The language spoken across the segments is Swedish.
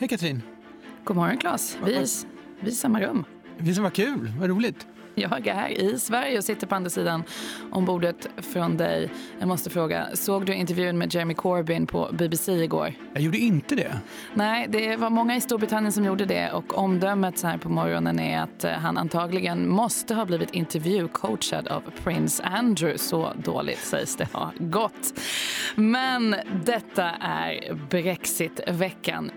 Hej Katrin! God morgon Claes. Vi, är- vi är i samma rum. Det var kul, vad roligt. Jag är här i Sverige och sitter på andra sidan om bordet från dig. Jag måste fråga, såg du intervjun med Jeremy Corbyn på BBC igår? Jag gjorde inte det. Nej, det var många i Storbritannien som gjorde det och omdömet så här på morgonen är att eh, han antagligen måste ha blivit intervjucoachad av Prince Andrew. Så dåligt sägs det ha gått. Men detta är Brexit-veckan.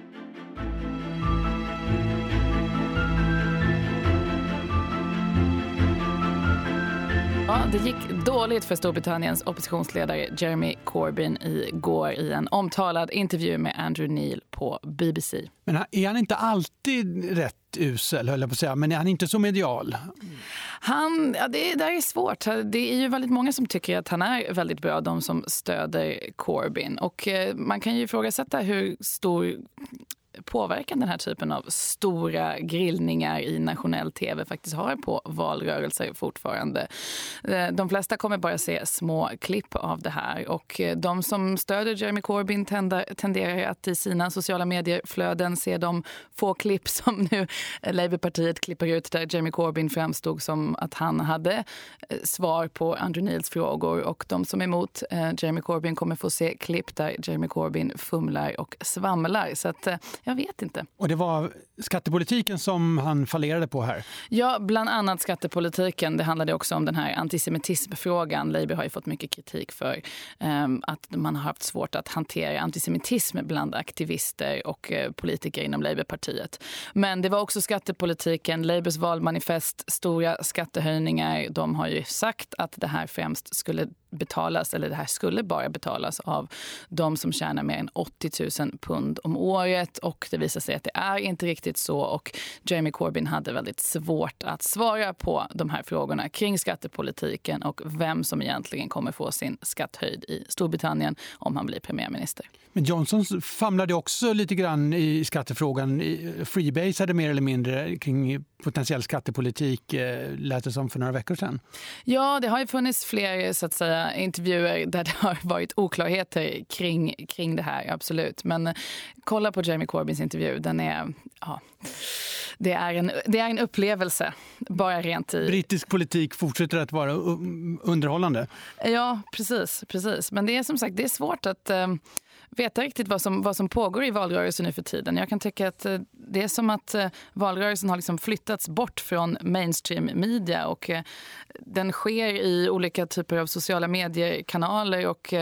Det gick dåligt för Storbritanniens oppositionsledare Jeremy Corbyn igår i en omtalad intervju med Andrew Neil på BBC. Men är han inte alltid rätt usel, höll jag på att säga, men är han inte så medial? Han, ja, det där är svårt. Det är ju väldigt många som tycker att han är väldigt bra, de som stöder Corbyn. Och eh, man kan ju ifrågasätta hur stor påverkan den här typen av stora grillningar i nationell tv faktiskt har på valrörelser fortfarande. Eh, de flesta kommer bara se små klipp av det här och eh, de som stöder Jeremy Corbyn tenderar att i sina sociala medier-flöden se de få klipp som nu Labourpartiet klipper ut där Jeremy Corbyn framstod som att han hade eh, svar på Andrew Neils frågor och de som är emot Jeremy Corbyn kommer få se klipp där Jeremy Corbyn fumlar och svamlar. Så att, jag vet inte. Och det var skattepolitiken som han fallerade på här. Ja, bland annat skattepolitiken. Det handlade också om den här antisemitismfrågan. Labour har ju fått mycket kritik för ehm, att man har haft svårt att hantera antisemitism bland aktivister och eh, politiker inom Labourpartiet. Men det var också skattepolitiken, Labours valmanifest, stora skattehöjningar. De har ju sagt att det här främst skulle betalas, eller det här skulle bara betalas av de som tjänar mer än 80 000 pund om året. Och det visar sig att det är inte riktigt så. Och Jeremy Corbyn hade väldigt svårt att svara på de här frågorna kring skattepolitiken och vem som egentligen kommer få sin skatt höjd i Storbritannien om han blir premiärminister. Men Johnson famlade också lite grann i skattefrågan. I- Freebasade mer eller mindre kring potentiell skattepolitik, eh, lät det som för några veckor sedan. Ja, det har ju funnits fler så att säga, intervjuer där det har varit oklarheter kring, kring det här. absolut. Men eh, kolla på Jeremy Corbyns intervju. Den är, ja, det, är en, det är en upplevelse, bara rent i... Brittisk politik fortsätter att vara u- underhållande. Ja, precis, precis. Men det är som sagt det är svårt att eh, veta riktigt vad som, vad som pågår i valrörelsen nu för tiden. Jag kan tycka att eh, det är som att eh, valrörelsen har liksom flyttats bort från mainstream media och eh, den sker i olika typer av sociala mediekanaler och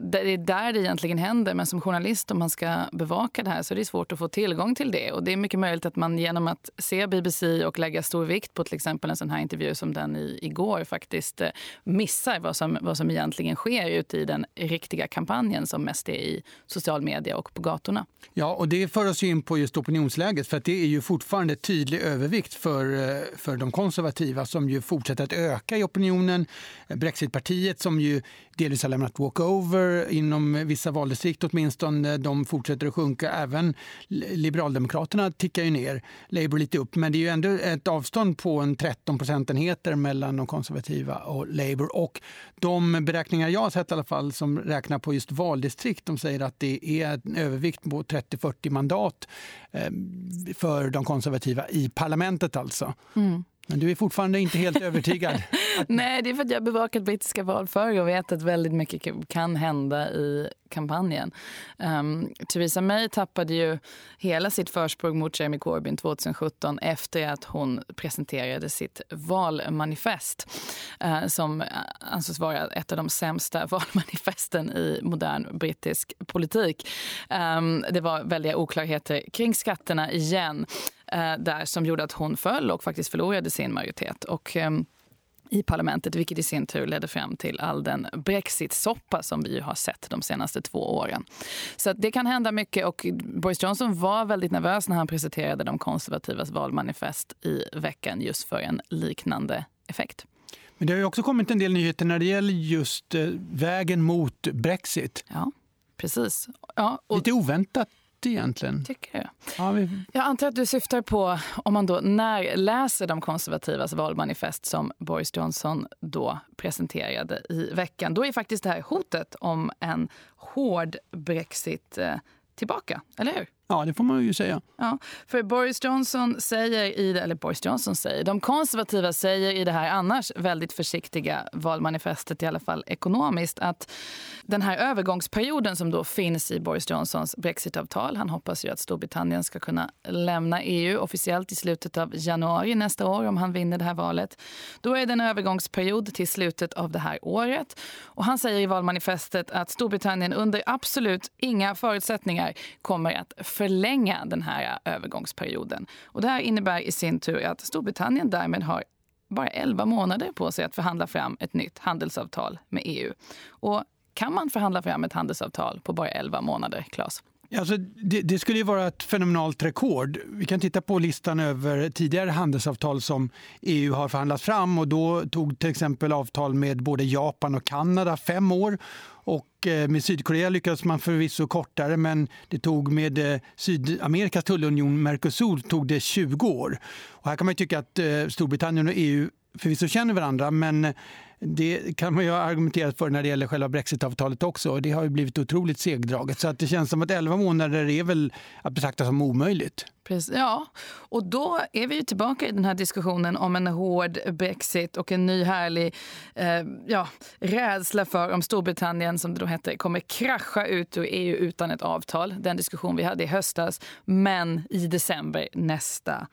det är där det egentligen händer. Men som journalist, om man ska bevaka det här så är det svårt att få tillgång till det. Och det är mycket möjligt att man genom att se BBC och lägga stor vikt på till exempel en sån här intervju som den i, igår faktiskt missar vad som, vad som egentligen sker ute i den riktiga kampanjen som mest det i social media och på gatorna. Ja, och det för oss in på just opinionsläget för att det är ju fortfarande tydlig övervikt för, eh, för de konservativa som ju fortsätter att öka i opinionen. Brexitpartiet som ju delvis har lämnat walkover inom vissa valdistrikt åtminstone, de fortsätter att sjunka. Även Liberaldemokraterna tickar ju ner, Labour lite upp, men det är ju ändå ett avstånd på en 13 procentenheter mellan de konservativa och Labour. Och de beräkningar jag har sett i alla fall som räknar på just valdistrikt, de säger att det är en övervikt på 30-40 mandat eh, för de konservativa i parlamentet alltså. Men du är fortfarande inte helt övertygad? Nej, det är för att jag har bevakat brittiska val förr och vet att väldigt mycket kan hända i kampanjen. Um, Theresa May tappade ju hela sitt försprång mot Jeremy Corbyn 2017 efter att hon presenterade sitt valmanifest uh, som eh, anses vara ett av de sämsta valmanifesten i modern brittisk politik. Um, det var väldiga oklarheter kring skatterna igen uh, där som gjorde att hon föll och faktiskt förlorade sin majoritet. Och, um, i parlamentet, vilket i sin tur ledde fram till all den brexit-soppa som vi har sett de senaste två åren. Så det kan hända mycket och Boris Johnson var väldigt nervös när han presenterade de konservativas valmanifest i veckan just för en liknande effekt. Men det har ju också kommit en del nyheter när det gäller just eh, vägen mot Brexit. Ja, precis. Ja, och Lite oväntat egentligen. tycker jag. Ja, vi, Jag antar att du syftar på om man då när läser de konservativas valmanifest som Boris Johnson då presenterade i veckan. Då är faktiskt det här hotet om en hård Brexit eh, tillbaka, eller hur? Ja, det får man ju säga. Ja, för Boris Johnson säger, i det, eller Boris Johnson säger, de konservativa säger i det här annars väldigt försiktiga valmanifestet, i alla fall ekonomiskt, att den här övergångsperioden som då finns i Boris Johnsons brexitavtal, han hoppas ju att Storbritannien ska kunna lämna EU officiellt i slutet av januari nästa år om han vinner det här valet. Då är det en övergångsperiod till slutet av det här året. Och han säger i valmanifestet att Storbritannien under absolut inga förutsättningar kommer att förlänga den här övergångsperioden. Och det här innebär i sin tur att Storbritannien därmed har bara 11 månader på sig att förhandla fram ett nytt handelsavtal med EU. Och kan man förhandla fram ett handelsavtal på bara 11 månader, Claes? Alltså, det, det, skulle ju vara ett fenomenalt rekord. Vi kan titta på listan över tidigare handelsavtal som EU har förhandlat fram. och Då tog till exempel avtal med både Japan och Kanada fem år. Och eh, med Sydkorea lyckades man förvisso kortare men det tog med eh, Sydamerikas tullunion Mercosur tog det 20 år. Och här kan man tycka att eh, Storbritannien och EU förvisso känner varandra men det kan man ju ha argumenterat för när det gäller själva brexitavtalet också. Det har ju blivit otroligt segdraget. Så att det känns som att 11 månader är väl att betrakta som omöjligt. Precis, ja, och då är vi tillbaka i den här diskussionen om en hård brexit och en ny härlig eh, ja, rädsla för om Storbritannien, som det då hette, kommer krascha ut ur EU utan ett avtal. Den diskussion vi hade i höstas, men i december nästa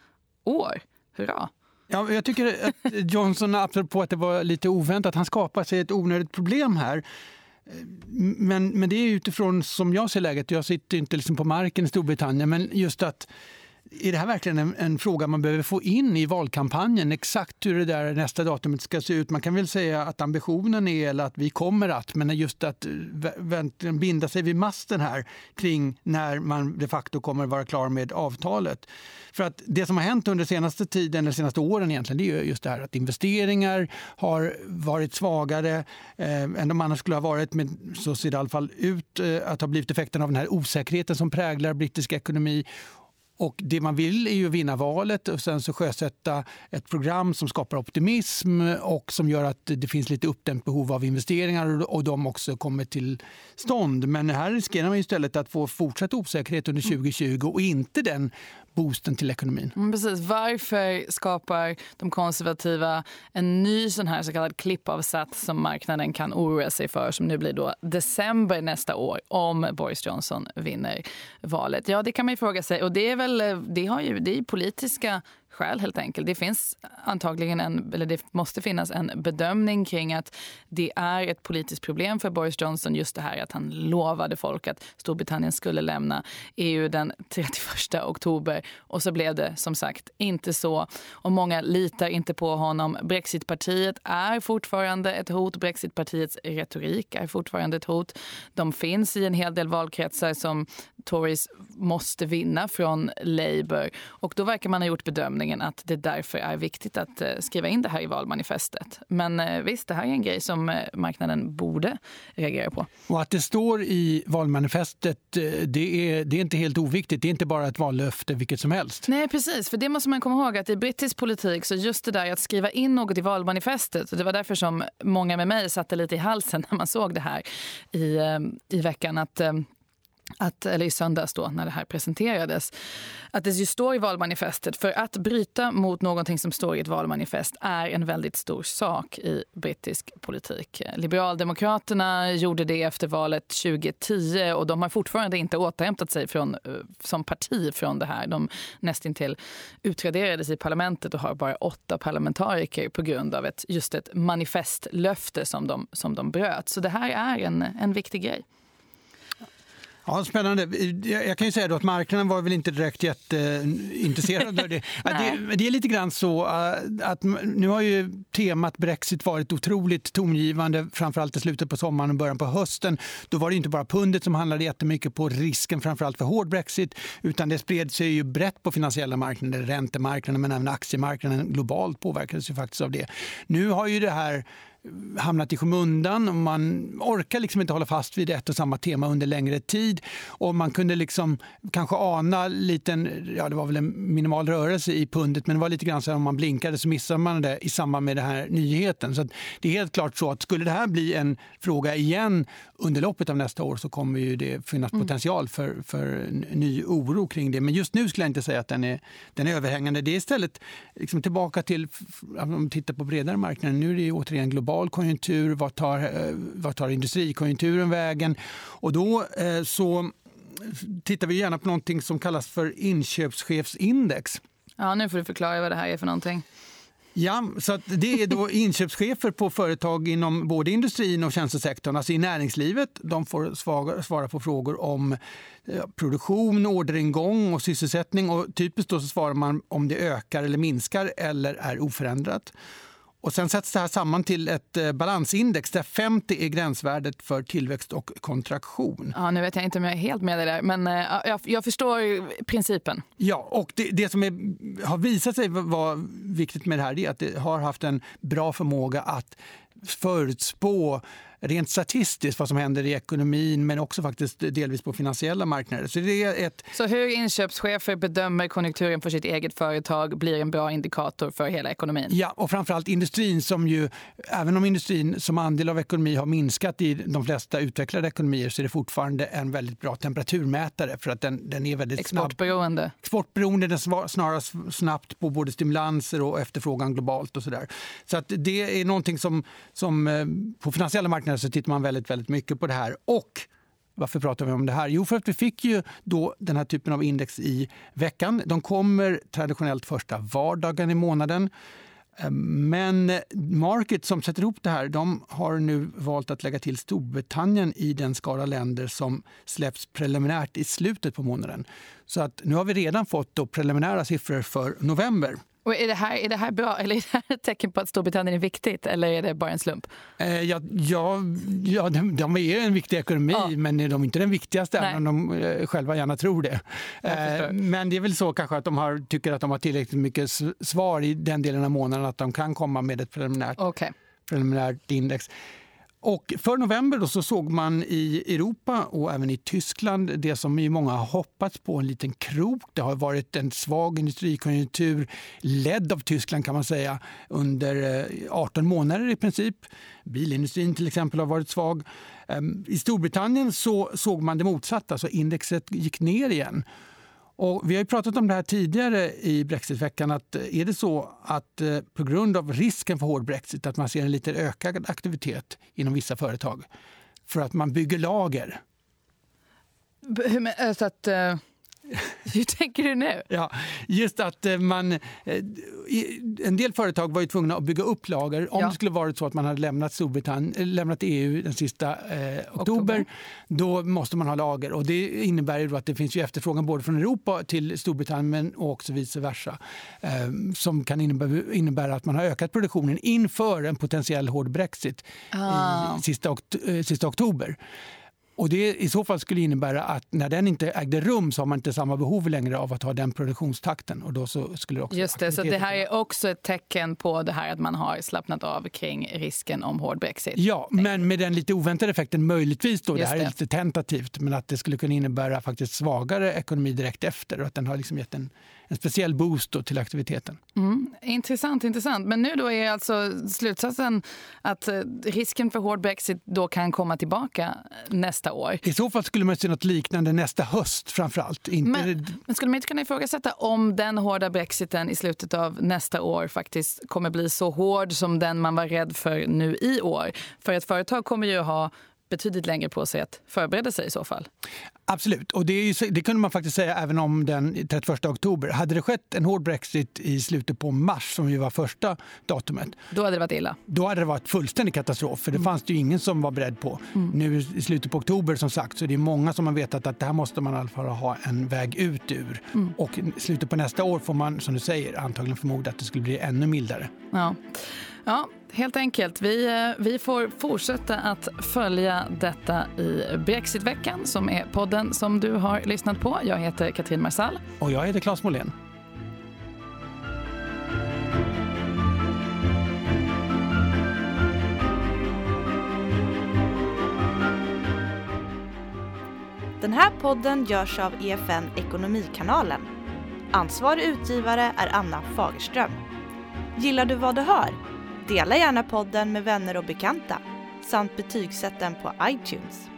år. Hurra! Ja, jag tycker att Johnson, apropå att det var lite oväntat, han skapar sig ett onödigt problem här. Men, men det är utifrån som jag ser läget, jag sitter inte liksom på marken i Storbritannien, men just att är det här verkligen en, en, fråga man behöver få in i valkampanjen? Exakt hur det där nästa datumet ska se ut. Man kan väl säga att ambitionen är eller att vi kommer att, men just att eh, binda sig vid masten här kring när man de facto kommer att vara klar med avtalet. För att det som har hänt under senaste tiden, eller senaste åren egentligen, det är just det här att investeringar har varit svagare eh, än de annars skulle ha varit. Men så ser det i alla fall ut eh, att ha blivit effekten av den här osäkerheten som präglar brittisk ekonomi och det man vill är ju vinna valet och sen så sjösätta ett program som skapar optimism och som gör att det finns lite uppdämt behov av investeringar och de också kommer till stånd. Men här riskerar man istället att få fortsatt osäkerhet under 2020 och inte den boosten till ekonomin. Mm, precis. Varför skapar de konservativa en ny sån här så kallad klippavsats som marknaden kan oroa sig för som nu blir då december nästa år om Boris Johnson vinner valet? Ja, det kan man ju fråga sig. Och det är väl eh, det har ju, det är politiska skäl helt enkelt. Det finns antagligen en, eller det måste finnas en bedömning kring att det är ett politiskt problem för Boris Johnson just det här att han lovade folk att Storbritannien skulle lämna EU den 31 oktober och så blev det som sagt inte så och många litar inte på honom. Brexitpartiet är fortfarande ett hot. Brexitpartiets retorik är fortfarande ett hot. De finns i en hel del valkretsar som Tories måste vinna från Labour och då verkar man ha gjort bedömningen bedömningen att det därför är viktigt att eh, skriva in det här i valmanifestet. Men eh, visst, det här är en grej som eh, marknaden borde reagera på. Och att det står i valmanifestet, det är, det är inte helt oviktigt. Det är inte bara ett vallöfte vilket som helst. Nej, precis. För det måste man komma ihåg att i brittisk politik så just det där att skriva in något i valmanifestet, det var därför som många med mig satte lite i halsen när man såg det här i, i veckan, att att, eller i söndags då, när det här presenterades, att det ju står i valmanifestet. För att bryta mot någonting som står i ett valmanifest är en väldigt stor sak i brittisk politik. Liberaldemokraterna gjorde det efter valet 2010 och de har fortfarande inte återhämtat sig från, eh, som parti från det här. De nästintill utraderades i parlamentet och har bara åtta parlamentariker på grund av ett, just ett manifestlöfte som de, som de bröt. Så det här är en, en viktig grej. Ja, spännande. Jag kan ju säga att marknaden var väl inte direkt jätteintresserad av det. det. Det är lite grann så äh, att nu har ju temat Brexit varit otroligt tongivande, framförallt i slutet på sommaren och början på hösten. Då var det inte bara pundet som handlade jättemycket på risken framförallt för hård Brexit, utan det spred sig ju brett på finansiella marknader, räntemarknaden men även aktiemarknaden globalt påverkades ju faktiskt av det. Nu har ju det här hamnat i skymundan och man orkar liksom inte hålla fast vid ett och samma tema under längre tid. Och man kunde liksom kanske ana liten, ja det var väl en minimal rörelse i pundet men det var lite grann så att om man blinkade så missade man det i samband med den här nyheten. Så det är helt klart så att skulle det här bli en fråga igen under loppet av nästa år så kommer ju det finnas mm. potential för, för ny oro kring det. Men just nu skulle jag inte säga att den är, den är överhängande. Det är istället liksom tillbaka till, om vi tittar på bredare marknaden, nu är det återigen global konjunktur. Vad tar, eh, vad tar industrikonjunkturen vägen? Och då eh, så tittar vi gärna på någonting som kallas för inköpschefsindex. Ja, nu får du förklara vad det här är för någonting. Ja, så det är då inköpschefer på företag inom både industrin och tjänstesektorn, alltså i näringslivet. De får svara på frågor om eh, produktion, orderingång och sysselsättning. Och typiskt då så svarar man om det ökar eller minskar eller är oförändrat. Och sen sätts det här samman till ett eh, balansindex där 50 är gränsvärdet för tillväxt och kontraktion. Ja, nu vet jag inte om jag är helt med det där, men uh, jag, jag, förstår principen. Ja, och det, det som är, har visat sig vara viktigt med det här är att det har haft en bra förmåga att förutspå rent statistiskt vad som händer i ekonomin men också faktiskt delvis på finansiella marknader. Så, det är ett... så hur inköpschefer bedömer konjunkturen för sitt eget företag blir en bra indikator för hela ekonomin? Ja, och framförallt industrin som ju, även om industrin som andel av ekonomi har minskat i de flesta utvecklade ekonomier så är det fortfarande en väldigt bra temperaturmätare för att den, den är väldigt Exportberoende? Snabb. Exportberoende. Den svarar snabbt på både stimulanser och efterfrågan globalt och sådär. Så att det är någonting som, som eh, på finansiella marknader så tittar man väldigt, väldigt mycket på det här. Och varför pratar vi om det här? Jo, för att vi fick ju då den här typen av index i veckan. De kommer traditionellt första vardagen i månaden. Eh, men Market som sätter ihop det här de har nu valt att lägga till Storbritannien i den skara länder som släpps preliminärt i slutet på månaden. Så att nu har vi redan fått då preliminära siffror för november. Och är, det här, är det här bra eller är det här ett tecken på att Storbritannien är viktigt eller är det bara en slump? Eh, ja, ja, ja de, de, är en viktig ekonomi ja. men de är inte den viktigaste även om de eh, själva gärna tror det. Eh, men det är väl så kanske att de har, tycker att de har tillräckligt mycket svar i den delen av månaden att de kan komma med ett preliminärt, okay. preliminärt index. Och för november då så såg man i Europa och även i Tyskland det som många har hoppats på, en liten krok. Det har varit en svag industrikonjunktur ledd av Tyskland kan man säga under eh, 18 månader i princip. Bilindustrin till exempel har varit svag. Ehm, I Storbritannien så såg man det motsatta, så indexet gick ner igen. Och vi har pratat om det här tidigare i Brexitveckan. att eh, Är det så att eh, på grund av risken för hård brexit att man ser en lite ökad aktivitet inom vissa företag för att man bygger lager? Eh, så att, uh, Hur tänker du nu? Ja, just att eh, man... Eh, en del företag var ju tvungna att bygga upp lager. Om ja. det skulle varit så att man hade lämnat, Storbritannien, eh, lämnat EU den sista eh, oktober, oktober, då måste man ha lager. Och det innebär ju att det finns ju efterfrågan både från Europa till Storbritannien men också vice versa. Eh, som kan innebära, innebära, att man har ökat produktionen inför en potentiell hård brexit ah. i sista, okt sista oktober. Och det i så fall skulle innebära att när den inte ägde rum så har man inte samma behov längre av att ha den produktionstakten. Och då så skulle det också Just det, så det här är också ett tecken på det här att man har slappnat av kring risken om hård brexit. Ja, men med den lite oväntade effekten möjligtvis då, det här är lite tentativt, men att det skulle kunna innebära faktiskt svagare ekonomi direkt efter och att den har liksom gett en en speciell boost till aktiviteten. Mm, intressant, intressant. Men nu då är alltså slutsatsen att eh, risken för hård brexit då kan komma tillbaka nästa år. I så fall skulle man se något liknande nästa höst framförallt. Inte... Men, men skulle man inte kunna ifrågasätta om den hårda brexiten i slutet av nästa år faktiskt kommer bli så hård som den man var rädd för nu i år? För ett företag kommer ju ha betydligt längre på sig att förbereda sig i så fall. Absolut, och det, är, det, kunde man faktiskt säga även om den 31 oktober. Hade det skett en hård brexit i slutet på mars, som ju var första datumet. Då hade det varit illa. Då hade det varit fullständig katastrof, för det mm. fanns det ju ingen som var beredd på. Mm. Nu i slutet på oktober som sagt, så det är många som har vetat att det här måste man i alla fall ha en väg ut ur. Mm. Och slutet på nästa år får man, som du säger, antagligen förmoda att det skulle bli ännu mildare. Ja. Ja, helt enkelt. Vi, eh, vi får fortsätta att följa detta i Brexitveckan som är podden som du har lyssnat på. Jag heter Katrin Marsall. Och jag heter Claes Måhlén. Den här podden görs av EFN Ekonomikanalen. Ansvarig utgivare är Anna Fagerström. Gillar du vad du hör? Dela gärna podden med vänner och bekanta samt betygsätt den på iTunes.